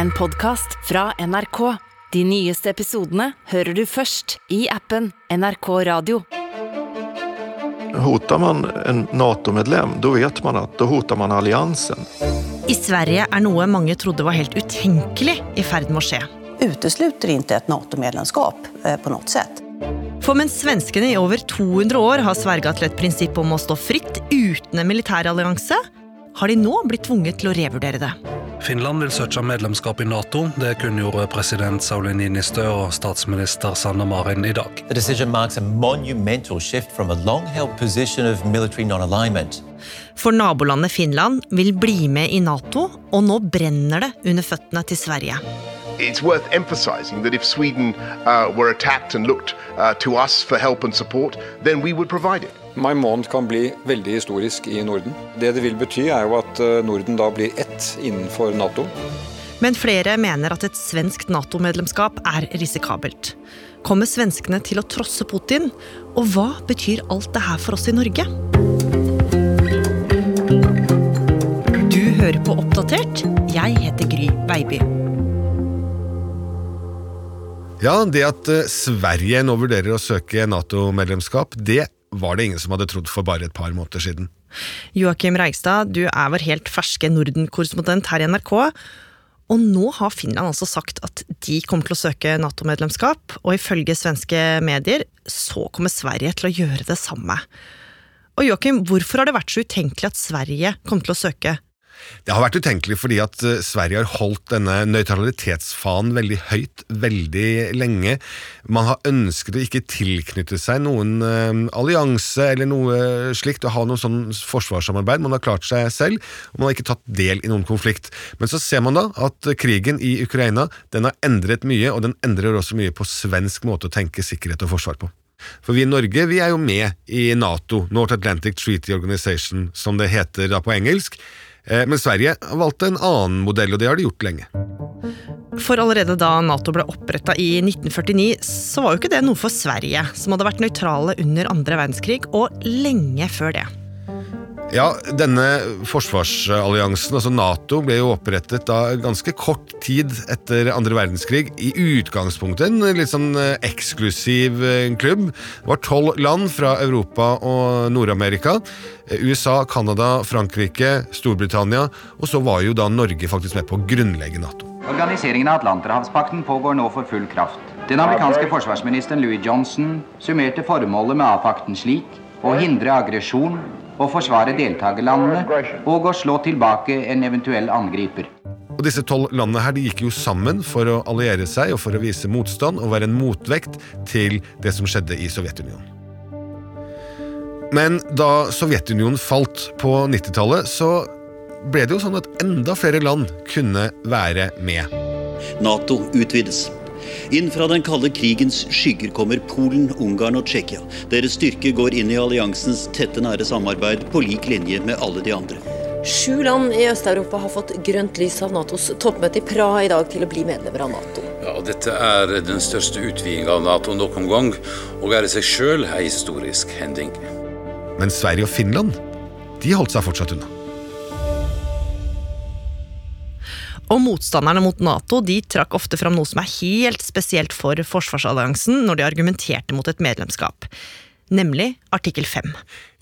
en podkast fra NRK. De nyeste episodene hører du først i appen NRK Radio. Hotar man en Nato-medlem, da vet man at da hotar man alliansen. I Sverige er noe mange trodde var helt utenkelig i ferd med å skje. utesluter ikke et NATO-medlemskap eh, på noe sett. For mens svenskene i over 200 år har sverga til et prinsipp om å stå fritt uten en militærallianse, har de nå blitt tvunget til å revurdere det. Finland vil søke medlemskap i Nato. Det kunngjorde president Sauli Niinistö og statsminister Sanna Marin i dag. The decision marks a monumental shift from a long held position of military non alignment. For nabolandet Finland vil bli med i Nato, og nå brenner det under føttene til Sverige. it's worth emphasizing that if Sweden uh, were attacked and looked uh, to us for help and support, then we would provide it. Mai måned kan bli veldig historisk i Norden. Det det vil bety, er jo at uh, Norden da blir ett innenfor Nato. Men flere mener at et svensk Nato-medlemskap er risikabelt. Kommer svenskene til å trosse Putin? Og hva betyr alt det her for oss i Norge? Du hører på Oppdatert. Jeg heter Gry Baby. Ja, det at eh, Sverige nå vurderer å søke Nato-medlemskap, det var det ingen som hadde trodd for bare et par måneder siden. Joakim Reigstad, du er vår helt ferske Norden-korrespondent her i NRK. Og nå har Finland altså sagt at de kommer til å søke Nato-medlemskap, og ifølge svenske medier så kommer Sverige til å gjøre det samme. Og Joakim, hvorfor har det vært så utenkelig at Sverige kom til å søke det har vært utenkelig fordi at eh, Sverige har holdt denne nøytralitetsfanen veldig høyt veldig lenge. Man har ønsket å ikke tilknytte seg noen uh, allianse eller noe slikt, å ha noe sånn forsvarssamarbeid. Man har klart seg selv, og man har ikke tatt del i noen konflikt. Men så ser man da at krigen i Ukraina den har endret mye, og den endrer også mye på svensk måte å tenke sikkerhet og forsvar på. For vi i Norge vi er jo med i Nato, North Atlantic Treaty Organization, som det heter da på engelsk. Eh, men Sverige valgte en annen modell, og det har de gjort lenge. For allerede da Nato ble oppretta i 1949, så var jo ikke det noe for Sverige, som hadde vært nøytrale under andre verdenskrig, og lenge før det. Ja, denne forsvarsalliansen, altså Nato, ble jo opprettet da ganske kort tid etter andre verdenskrig. I utgangspunktet en litt sånn eh, eksklusiv eh, klubb. Det var tolv land fra Europa og Nord-Amerika. Eh, USA, Canada, Frankrike, Storbritannia, og så var jo da Norge faktisk med på å grunnlegge Nato. Organiseringen av Atlanterhavspakten pågår nå for full kraft. Den amerikanske forsvarsministeren Louis Johnson summerte formålet med A-pakten slik å hindre aggresjon å forsvare deltakerlandene og å slå tilbake en eventuell angriper. Og Disse tolv landene her, de gikk jo sammen for å alliere seg og for å vise motstand og være en motvekt til det som skjedde i Sovjetunionen. Men da Sovjetunionen falt på 90-tallet, så ble det jo sånn at enda flere land kunne være med. Nato utvides. Inn fra den kalde krigens skygger kommer Polen, Ungarn og Tsjekkia. Deres styrke går inn i alliansens tette, nære samarbeid på lik linje med alle de andre. Sju land i Øst-Europa har fått grønt lys av Natos toppmøte i Praha i dag til å bli medlemmer av Nato. Ja, og Dette er den største utvidinga av Nato noen gang, og er i seg sjøl ei historisk hending. Men Sverige og Finland de holdt seg fortsatt unna. Og motstanderne mot Nato de trakk ofte fram noe som er helt spesielt for forsvarsalliansen når de argumenterte mot et medlemskap. Nemlig artikkel 5.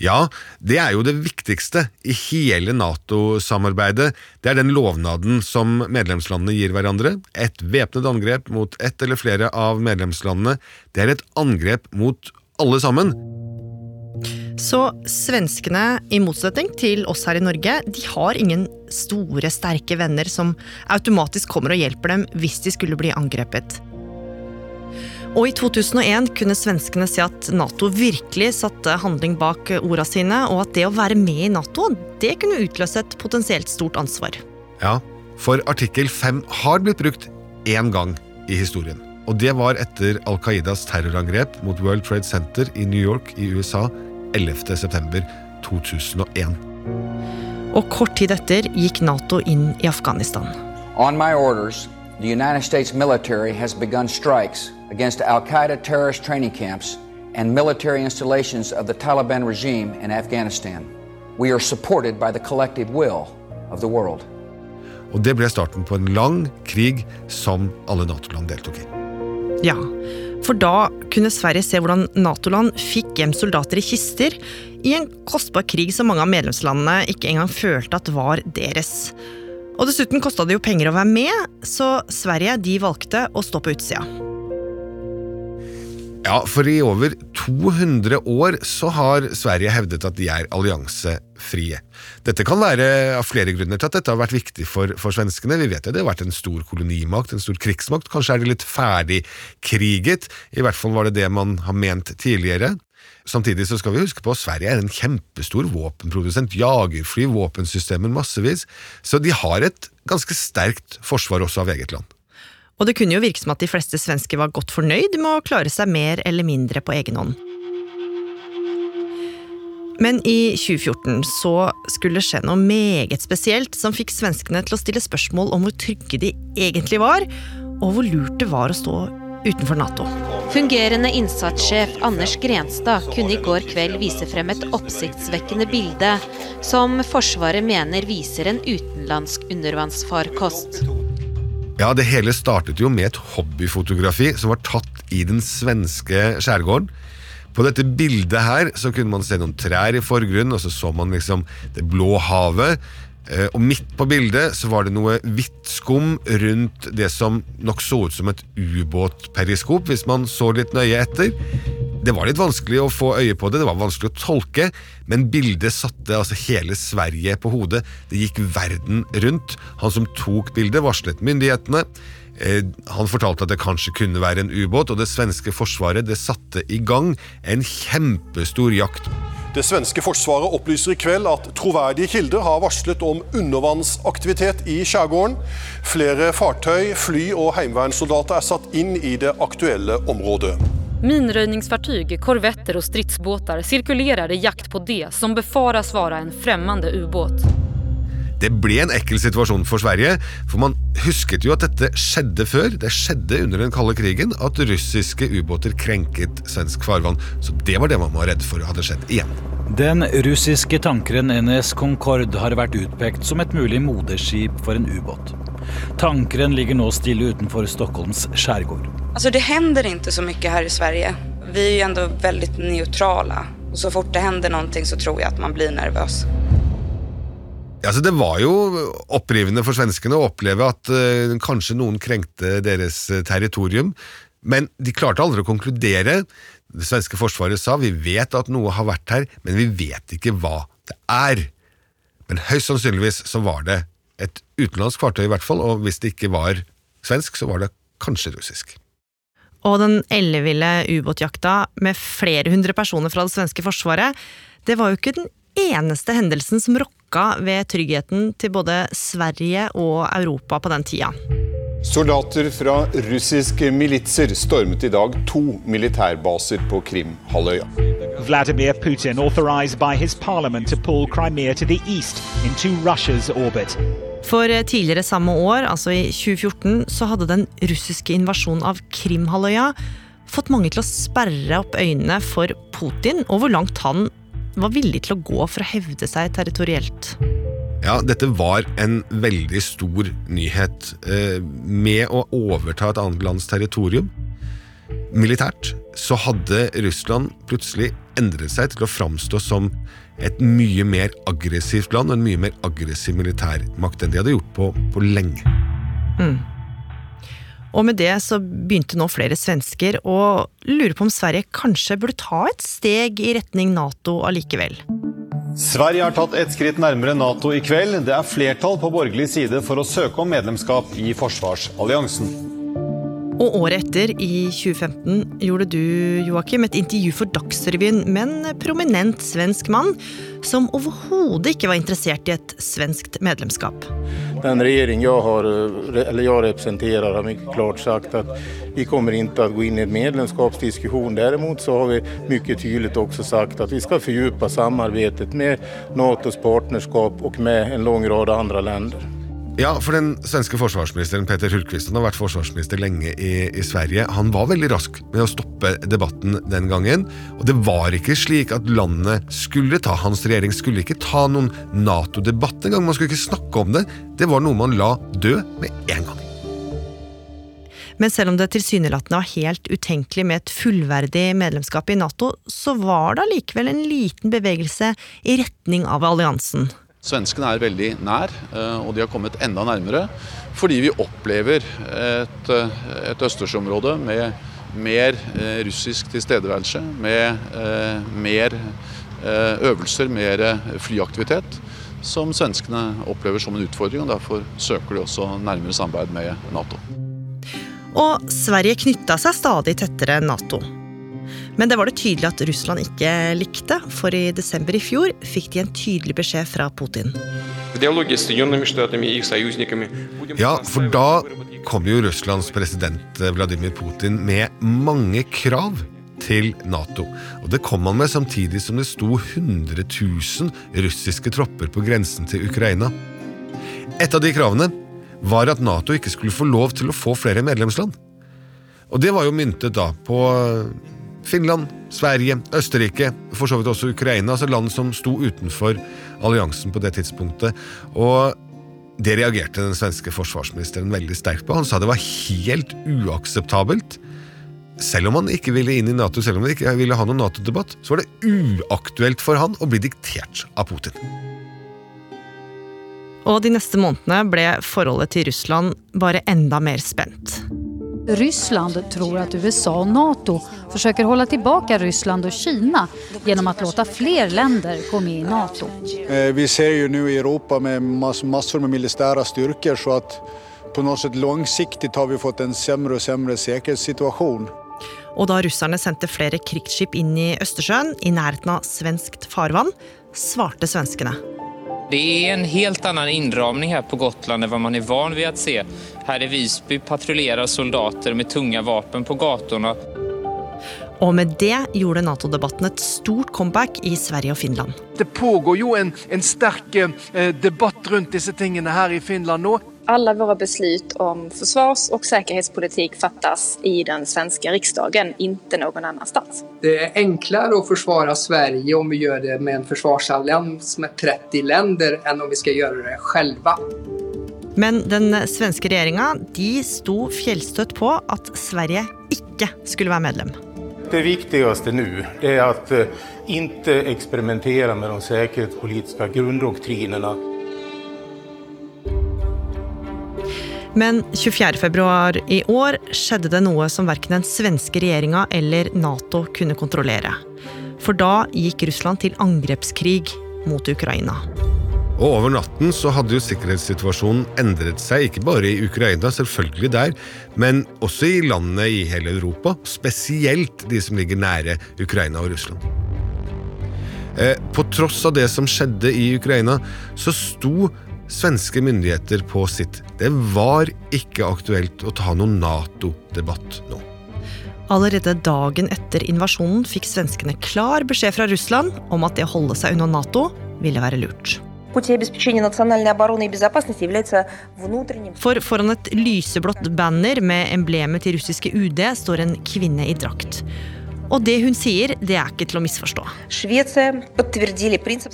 Ja, det er jo det viktigste i hele Nato-samarbeidet. Det er den lovnaden som medlemslandene gir hverandre. Et væpnet angrep mot ett eller flere av medlemslandene. Det er et angrep mot alle sammen. Så svenskene, i motsetning til oss her i Norge, de har ingen store, sterke venner som automatisk kommer og hjelper dem hvis de skulle bli angrepet. Og i 2001 kunne svenskene si at Nato virkelig satte handling bak orda sine, og at det å være med i Nato, det kunne utløse et potensielt stort ansvar. Ja, for artikkel 5 har blitt brukt én gang i historien. Og det var etter Al Qaidas terrorangrep mot World Trade Center i New York i USA 11.9.2001. Og kort tid etter gikk Nato inn i Afghanistan. On my orders, the United States military has begun strikes against Al Qaeda terrorist training camps and military installations of the Taliban regime in Afghanistan. We are supported by the collective will of the world. Og det ble starten på en lang krig som alle Nato-land deltok i. Ja, for da kunne Sverige se hvordan Nato-land fikk hjem soldater i kister i en kostbar krig som mange av medlemslandene ikke engang følte at var deres. Og dessuten kosta det jo penger å være med, så Sverige de valgte å stå på utsida. Ja, for i over 200 år så har Sverige hevdet at de er alliansefrie. Dette kan være av flere grunner til at dette har vært viktig for, for svenskene. Vi vet at det har vært en stor kolonimakt, en stor krigsmakt. Kanskje er det litt ferdigkriget. I hvert fall var det det man har ment tidligere. Samtidig så skal vi huske på at Sverige er en kjempestor våpenprodusent. Jagerfly, våpensystemer, massevis. Så de har et ganske sterkt forsvar også av eget land. Og det kunne jo virke som at de fleste svensker var godt fornøyd med å klare seg mer eller mindre på egen hånd. Men i 2014 så skulle det skje noe meget spesielt som fikk svenskene til å stille spørsmål om hvor trygge de egentlig var, og hvor lurt det var å stå utenfor Nato. Fungerende innsatssjef Anders Grenstad kunne i går kveld vise frem et oppsiktsvekkende bilde som Forsvaret mener viser en utenlandsk undervannsfarkost. Ja, Det hele startet jo med et hobbyfotografi som var tatt i den svenske skjærgården. På dette bildet her så kunne man se noen trær i forgrunnen, og så så man liksom det blå havet. Eh, og midt på bildet så var det noe hvitt skum rundt det som nok så ut som et ubåtperiskop, hvis man så litt nøye etter. Det var litt vanskelig å få øye på det, det var vanskelig å tolke, men bildet satte altså hele Sverige på hodet. Det gikk verden rundt. Han som tok bildet, varslet myndighetene. Eh, han fortalte at det kanskje kunne være en ubåt, og det svenske forsvaret det satte i gang en kjempestor jakt. Det svenske forsvaret opplyser i kveld at troverdige kilder har varslet om undervannsaktivitet i skjærgården. Flere fartøy, fly og heimevernssoldater er satt inn i det aktuelle området. Minrøyningsfartyg, korvetter og stridsbåter sirkulerer i jakt på det som befares være en fremmed ubåt. Det ble en ekkel situasjon for Sverige, for man husket jo at dette skjedde før. Det skjedde under den kalde krigen at russiske ubåter krenket svensk farvann. Så det var det man var redd for hadde skjedd igjen. Den russiske tankeren NS Concorde har vært utpekt som et mulig moderskip for en ubåt. Tankeren ligger nå stille utenfor Stockholms skjærgård. Altså, det hender ikke så mye her i Sverige. Vi er jo veldig nøytrale. Og så fort det hender noe, så tror jeg at man blir nervøs. Altså, det var jo opprivende for svenskene å oppleve at uh, kanskje noen krenkte deres territorium, men de klarte aldri å konkludere. Det svenske forsvaret sa vi vet at noe har vært her, men vi vet ikke hva det er. Men høyst sannsynligvis så var det et utenlandsk fartøy, i hvert fall, og hvis det ikke var svensk, så var det kanskje russisk. Og den elleville ubåtjakta med flere hundre personer fra det svenske forsvaret, det var jo ikke den eneste hendelsen som rokka ved tryggheten til både Sverige og Europa på den tida. Soldater fra russiske militser stormet i dag to militærbaser på Krimhalvøya. Vladimir Putin authorized by his parliament to pull Crimea to the east into Russia's orbit. For tidligere samme år, altså i 2014, så hadde den russiske invasjonen av Krim-halvøya fått mange til å sperre opp øynene for Putin og hvor langt han var villig til å gå for å hevde seg territorielt. Ja, dette var en veldig stor nyhet. Eh, med å overta et annet lands territorium militært, så hadde Russland plutselig endret seg til å framstå som et mye mer aggressivt land og en mye mer aggressiv militærmakt enn de hadde gjort på, på lenge. Mm. Og med det så begynte nå flere svensker å lure på om Sverige kanskje burde ta et steg i retning Nato allikevel. Sverige har tatt et skritt nærmere Nato i kveld. Det er flertall på borgerlig side for å søke om medlemskap i forsvarsalliansen. Og året etter, i 2015, gjorde du Joakim, et intervju for Dagsrevyen med en prominent svensk mann som overhodet ikke var interessert i et svenskt medlemskap. Den regjeringen jeg, har, jeg representerer, har mye klart sagt at vi kommer ikke til å gå inn i en medlemskapsdiskusjon. Derimot så har vi mye tydelig også sagt at vi skal fordype samarbeidet med Natos partnerskap og med en lang rad andre land. Ja, for den svenske forsvarsministeren Peter Hultqvist han har vært forsvarsminister lenge i, i, Sverige. Han var veldig rask med å stoppe debatten den gangen. Og det var ikke slik at landet skulle ta Hans regjering skulle ikke ta noen Nato-debatt engang. Man skulle ikke snakke om det. Det var noe man la dø med en gang. Men selv om det tilsynelatende var helt utenkelig med et fullverdig medlemskap i Nato, så var det allikevel en liten bevegelse i retning av alliansen. Svenskene er veldig nær, eh, og de har kommet enda nærmere. Fordi vi opplever et, eh, et østersjøområde med mer eh, russisk tilstedeværelse, med mer øvelser, mer flyaktivitet, som svenskene opplever som en utfordring. og Derfor søker de også nærmere samarbeid med Nato og Sverige knytta seg stadig tettere Nato. Men det var det tydelig at Russland ikke likte, for i desember i fjor fikk de en tydelig beskjed fra Putin. Ja, for da kom jo Russlands president Vladimir Putin med mange krav til Nato. Og det kom han med samtidig som det sto 100 000 russiske tropper på grensen til Ukraina. Et av de kravene var at Nato ikke skulle få lov til å få flere medlemsland. Og det var jo myntet da på Finland, Sverige, Østerrike, for så vidt også Ukraina, altså land som sto utenfor alliansen på det tidspunktet. Og det reagerte den svenske forsvarsministeren veldig sterkt på. Han sa det var helt uakseptabelt. Selv om han ikke ville inn i Nato, selv om han ikke ville ha noen Nato-debatt, så var det uaktuelt for han å bli diktert av Putin. Og de neste månedene ble forholdet til Russland bare enda mer spent. Ryssland tror at USA og Nato forsøker å holde tilbake Russland og Kina gjennom å låte flere land komme i Nato. Eh, vi ser jo nå i Europa med masser med militære styrker, så at på noe sett langsiktig har vi fått en sämre og sämre sikkerhetssituasjon. Og da russerne sendte flere krigsskip inn i Østersjøen, i nærheten av svenskt farvann, svarte svenskene. Det er en helt annen innramning her på Gotland enn hva man er van ved å se. Her i Visby patruljerer soldater med tunge våpen på gatene. Og med det gjorde Nato-debatten et stort comeback i Sverige og Finland. Det pågår jo en, en sterk eh, debatt rundt disse tingene her i Finland nå. Alle våre beslut om forsvars- og sikkerhetspolitikk fattes i den svenske riksdagen, ikke noen annen sted. Det er enklere å forsvare Sverige om vi gjør det med en forsvarsallians med 30 land, enn om vi skal gjøre det selv. Men den svenske regjeringa de sto fjellstøtt på at Sverige ikke skulle være medlem. Det viktigste nå er at ikke eksperimentere med de sikkerhetspolitiske grunndoktrinene. Men 24.2 i år skjedde det noe som verken den svenske regjeringa eller Nato kunne kontrollere. For da gikk Russland til angrepskrig mot Ukraina. Og Over natten så hadde jo sikkerhetssituasjonen endret seg, ikke bare i Ukraina, selvfølgelig der, men også i landene i hele Europa. Spesielt de som ligger nære Ukraina og Russland. Eh, på tross av det som skjedde i Ukraina, så sto svenske myndigheter på sitt. Det var ikke aktuelt å ta noen Nato-debatt nå. Allerede dagen etter invasjonen fikk svenskene klar beskjed fra Russland om at det å holde seg unna Nato ville være lurt. For foran et lyseblått banner med emblemet til russiske UD står en kvinne i drakt. Og det hun sier, det er ikke til å misforstå.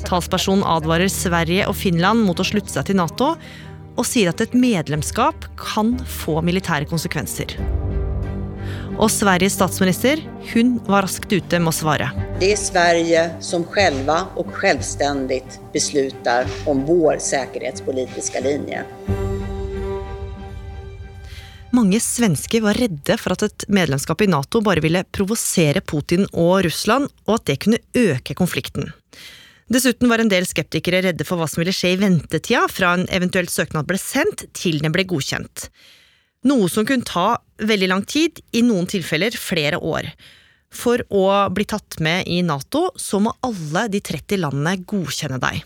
Talspersonen advarer Sverige og Finland mot å slutte seg til Nato, og sier at et medlemskap kan få militære konsekvenser. Og Sveriges statsminister hun var raskt ute med å svare. Det er Sverige som selv og selvstendig beslutter om vår sikkerhetspolitiske linje. Mange svensker var redde for at et medlemskap i Nato bare ville provosere Putin og Russland, og at det kunne øke konflikten. Dessuten var en del skeptikere redde for hva som ville skje i ventetida fra en eventuelt søknad ble sendt til den ble godkjent. Noe som kunne ta veldig lang tid, i noen tilfeller flere år. For å bli tatt med i Nato, så må alle de 30 landene godkjenne deg.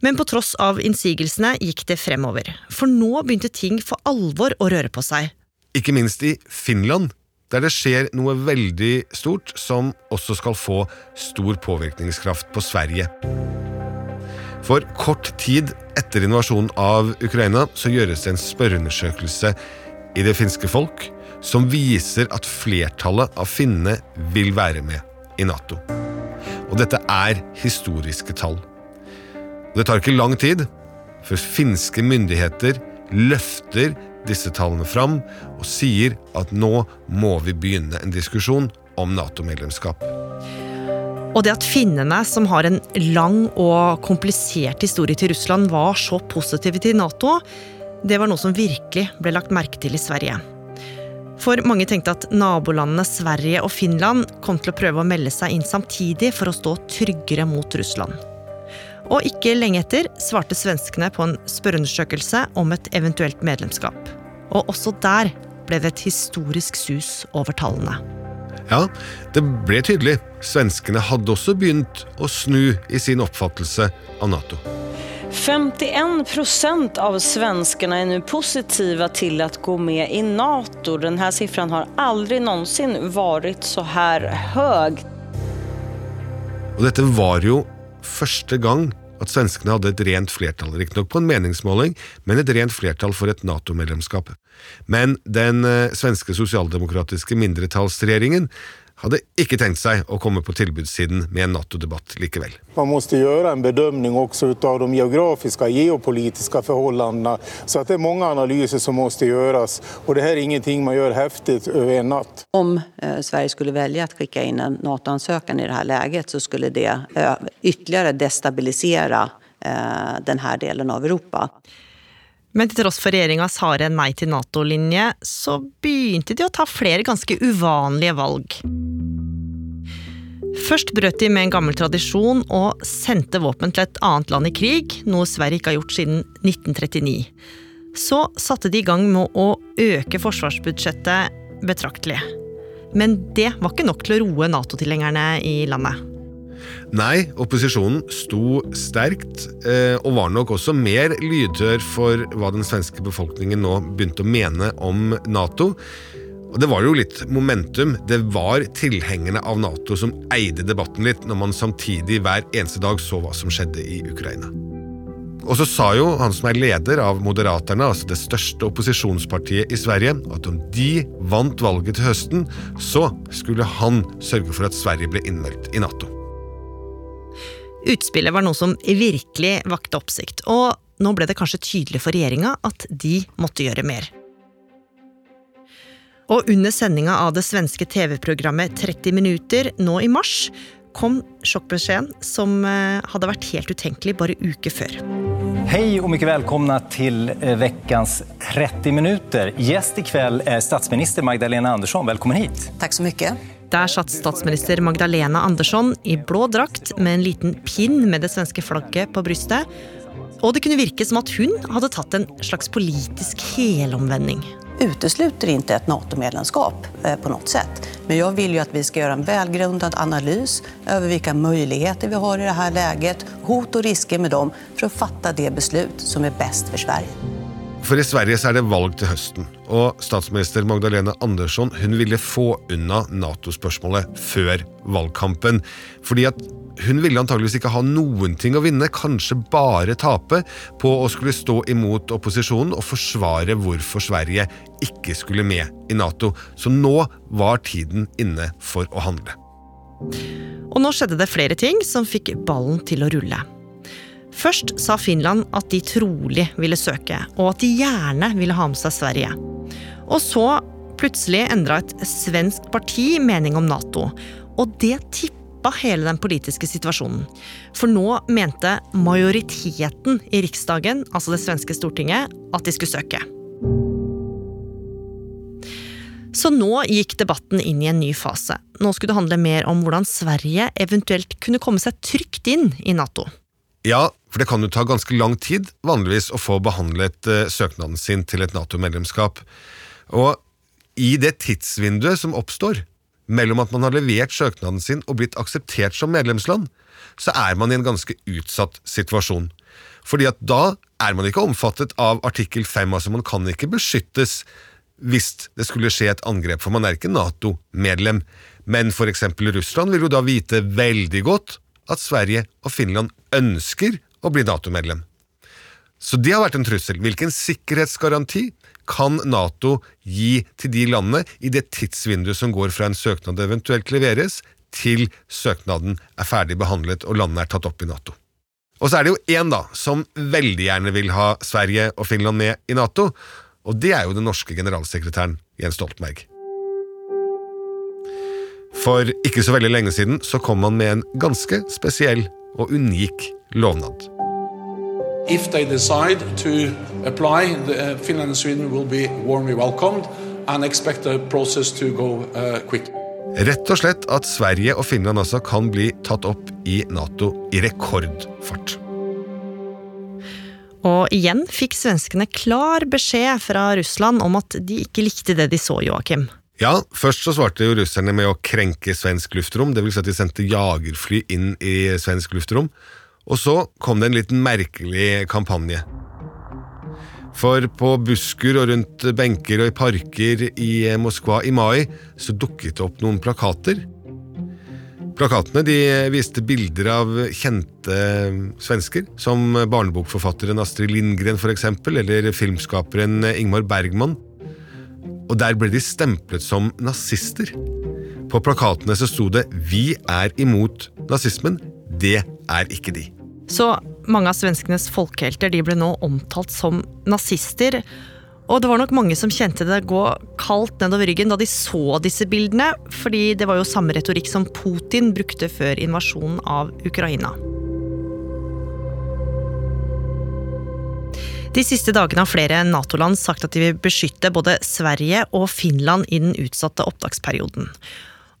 Men på tross av innsigelsene gikk det fremover. For nå begynte ting for alvor å røre på seg. Ikke minst i Finland, der det skjer noe veldig stort som også skal få stor påvirkningskraft på Sverige. For kort tid etter invasjonen av Ukraina så gjøres det en spørreundersøkelse i det finske folk som viser at flertallet av finnene vil være med i Nato. Og dette er historiske tall. Det tar ikke lang tid før finske myndigheter løfter disse tallene fram og sier at nå må vi begynne en diskusjon om Nato-medlemskap. Og det at finnene, som har en lang og komplisert historie til Russland, var så positive til Nato, det var noe som virkelig ble lagt merke til i Sverige. For mange tenkte at nabolandene Sverige og Finland kom til å prøve å melde seg inn samtidig for å stå tryggere mot Russland. Og ikke lenge etter svarte svenskene på en spørreundersøkelse om et eventuelt medlemskap. Og også der ble det et historisk sus over tallene. Ja, det ble tydelig. Svenskene hadde også begynt å snu i sin oppfattelse av Nato. 51% av svenskene er nå positive til å gå med i Nato. Denne siffran har aldri noensinne vært så her høy. Og dette var jo første gang at svenskene hadde et rent flertall, riktignok på en meningsmåling, men et rent flertall for et Nato-medlemskap. Men den eh, svenske sosialdemokratiske mindretallsregjeringen hadde ikke tenkt seg å komme på tilbudssiden med en Nato-debatt likevel. Man må gjøre en bedømning også av de geografiske og geopolitiske forholdene. Så det er mange analyser som må gjøres. Og det er ingenting man gjør heftig over en natt. Om eh, Sverige skulle velge å skikke inn en Nato-ansøkning i dette läget så skulle det eh, ytterligere destabilisere eh, denne delen av Europa. Men til tross for regjeringas harde nei til Nato-linje, så begynte de å ta flere ganske uvanlige valg. Først brøt de med en gammel tradisjon og sendte våpen til et annet land i krig, noe Sverige ikke har gjort siden 1939. Så satte de i gang med å øke forsvarsbudsjettet betraktelig. Men det var ikke nok til å roe Nato-tilhengerne i landet. Nei, opposisjonen sto sterkt, eh, og var nok også mer lydhør for hva den svenske befolkningen nå begynte å mene om Nato. Og Det var jo litt momentum. Det var tilhengerne av Nato som eide debatten litt, når man samtidig hver eneste dag så hva som skjedde i Ukraina. Og så sa jo han som er leder av Moderaterna, altså det største opposisjonspartiet i Sverige, at om de vant valget til høsten, så skulle han sørge for at Sverige ble innmeldt i Nato. Utspillet var noe som virkelig vakte oppsikt, og nå ble det kanskje tydelig for regjeringa at de måtte gjøre mer. Og under sendinga av det svenske TV-programmet 30 minutter nå i mars kom sjokkbeskjeden som eh, hadde vært helt utenkelig bare uker før. Hei og mye velkomne til vekkens 30 minutter. Gjest i kveld er statsminister Magdalena Andersson. Velkommen hit. Takk så mye. Der satt statsminister Magdalena Andersson i blå drakt med en liten pinn med det svenske flagget på brystet. Og det kunne virke som at hun hadde tatt en slags politisk helomvending. Utesluter ikke et Nato-medlemskap eh, på noe sett. Men jeg vil jo at vi skal gjøre en velgrunnet analys over hvilke muligheter vi har i dette leget, hot og risker med dem, for å fatte det beslut som er best for Sverige. For i Sverige er det valg til høsten, og statsminister Magdalena Andersson hun ville få unna Nato-spørsmålet før valgkampen. Fordi at hun ville antageligvis ikke ha noen ting å vinne, kanskje bare tape, på å skulle stå imot opposisjonen og forsvare hvorfor Sverige ikke skulle med i Nato. Så nå var tiden inne for å handle. Og nå skjedde det flere ting som fikk ballen til å rulle. Først sa Finland at de trolig ville søke, og at de gjerne ville ha med seg Sverige. Og så plutselig endra et svensk parti mening om Nato, og det tippa hele den politiske situasjonen. For nå mente majoriteten i Riksdagen, altså det svenske stortinget, at de skulle søke. Så nå gikk debatten inn i en ny fase. Nå skulle det handle mer om hvordan Sverige eventuelt kunne komme seg trygt inn i Nato. Ja, for det kan jo ta ganske lang tid vanligvis å få behandlet eh, søknaden sin til et Nato-medlemskap. Og i det tidsvinduet som oppstår mellom at man har levert søknaden sin og blitt akseptert som medlemsland, så er man i en ganske utsatt situasjon. Fordi at da er man ikke omfattet av artikkel 5, altså man kan ikke beskyttes hvis det skulle skje et angrep, for man er ikke Nato-medlem. Men for eksempel Russland vil jo da vite veldig godt at Sverige og Finland ønsker å bli Nato-medlem. Så det har vært en trussel. Hvilken sikkerhetsgaranti kan Nato gi til de landene i det tidsvinduet som går fra en søknad eventuelt leveres, til søknaden er ferdig behandlet og landene er tatt opp i Nato? Og så er det jo én da, som veldig gjerne vil ha Sverige og Finland med i Nato, og det er jo den norske generalsekretæren Jens Stoltenberg. For ikke så veldig lenge siden så kom han med en ganske spesiell og unik lovnad. If they decide to apply, the, uh, Finland and Sweden will be warmly welcomed and expect the process to go uh, quick. Rett og slett at Sverige og Finland altså kan bli tatt opp i Nato i rekordfart. Og igjen fikk svenskene klar beskjed fra Russland om at de ikke likte det de så, Joakim. Ja, først så svarte jo russerne med å krenke svensk luftrom, vil si at de sendte jagerfly inn i svensk luftrom. Og så kom det en liten merkelig kampanje. For på busker og rundt benker og i parker i Moskva i mai så dukket det opp noen plakater. Plakatene de viste bilder av kjente svensker, som barnebokforfatteren Astrid Lindgren eksempel, eller filmskaperen Ingmar Bergman. Og der ble de stemplet som nazister. På plakatene så sto det 'Vi er imot nazismen'. Det er ikke de. Så mange av svenskenes folkehelter de ble nå omtalt som nazister. Og det var nok mange som kjente det gå kaldt nedover ryggen da de så disse bildene, fordi det var jo samme retorikk som Putin brukte før invasjonen av Ukraina. De siste dagene har flere Nato-land sagt at de vil beskytte både Sverige og Finland i den utsatte opptaksperioden.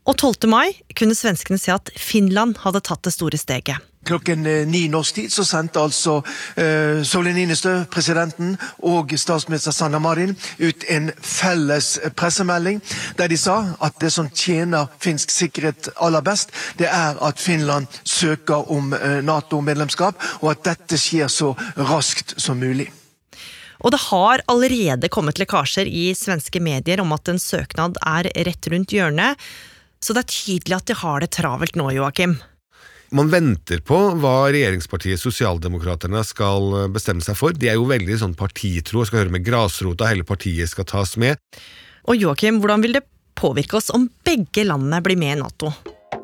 Og 12. mai kunne svenskene se at Finland hadde tatt det store steget. Klokken eh, ni norsk tid så sendte altså eh, Sauli Ninistø, presidenten, og statsminister Sanna Marin ut en felles pressemelding der de sa at det som tjener finsk sikkerhet aller best, det er at Finland søker om uh, Nato-medlemskap, og at dette skjer så raskt som mulig. Og det har allerede kommet lekkasjer i svenske medier om at en søknad er rett rundt hjørnet, så det er tydelig at de har det travelt nå, Joakim. Man venter på hva regjeringspartiet Sosialdemokraterne skal bestemme seg for. De er jo veldig sånn partitro og skal høre med grasrota, hele partiet skal tas med. Og Joakim, hvordan vil det påvirke oss om begge landene blir med i Nato?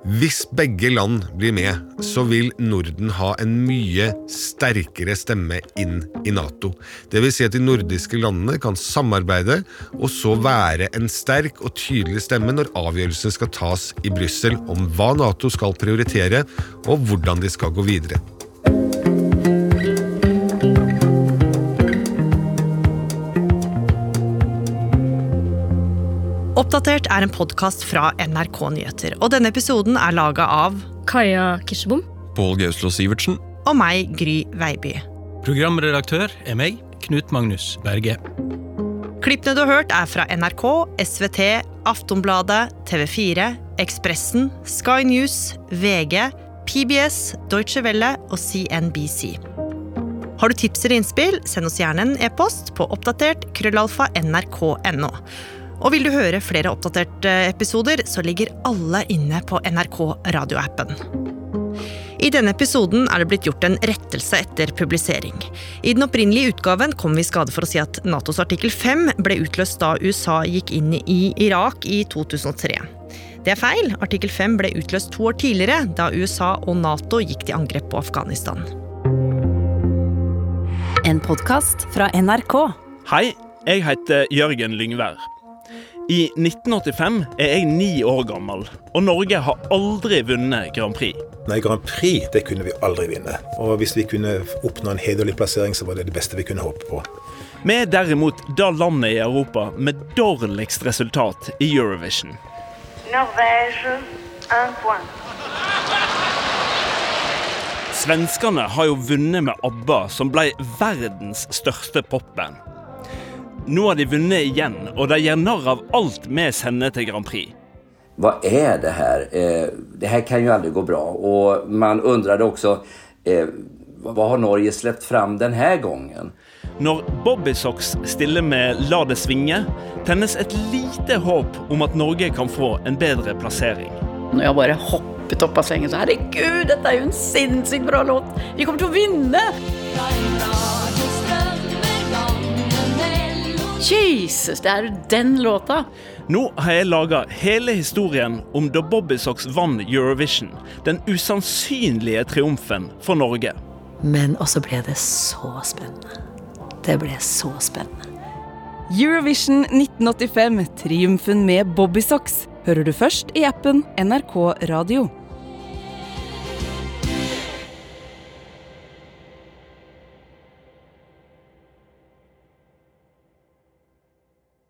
Hvis begge land blir med, så vil Norden ha en mye sterkere stemme inn i Nato. Det vil si at de nordiske landene kan samarbeide, og så være en sterk og tydelig stemme når avgjørelsen skal tas i Brussel om hva Nato skal prioritere, og hvordan de skal gå videre. Oppdatert er en podkast fra NRK Nyheter, og denne episoden er laga av Kaja Kirsebom. Pål Gauslo Sivertsen. Og meg, Gry Veiby. Programredaktør er meg, Knut Magnus Berge. Klippene du har hørt, er fra NRK, SVT, Aftonbladet, TV4, Ekspressen, Sky News, VG, PBS, Deutsche Welle og CNBC. Har du tips eller innspill, send oss gjerne en e-post på oppdatert krøllalfa nrk.no. Og vil du høre flere oppdaterte episoder, så ligger alle inne på NRK radioappen. I denne episoden er det blitt gjort en rettelse etter publisering. I den opprinnelige utgaven kom vi i skade for å si at Natos artikkel 5 ble utløst da USA gikk inn i Irak i 2003. Det er feil. Artikkel 5 ble utløst to år tidligere, da USA og Nato gikk til angrep på Afghanistan. En podkast fra NRK. Hei, jeg heter Jørgen Lyngvær. I 1985 er jeg ni år gammel, og Norge har aldri vunnet Grand Prix. Nei, Grand Prix det kunne vi aldri vinne. Og hvis vi kunne oppnå en hederlig plassering, så var det det beste vi kunne håpe på. Vi er derimot det landet i Europa med dårligst resultat i Eurovision. Norvège, un point. Svenskene har jo vunnet med ABBA, som ble verdens største popband. Nå har de vunnet igjen, og de gjør narr av alt vi sender til Grand Prix. Hva er det her? Eh, det her kan jo aldri gå bra. Og man undrade også eh, hva har Norge sluppet fram denne gangen? Når Bobbysocks stiller med La det svinge, tennes et lite håp om at Norge kan få en bedre plassering. Når jeg bare hoppet opp av sengen så herregud, dette er jo en sinnssykt bra låt. Vi kommer til å vinne! Jesus, det er jo den låta. Nå har jeg laga hele historien om da Bobbysocks vant Eurovision. Den usannsynlige triumfen for Norge. Men også ble det så spennende. Det ble så spennende. Eurovision 1985, triumfen med Bobbysocks, hører du først i appen NRK Radio.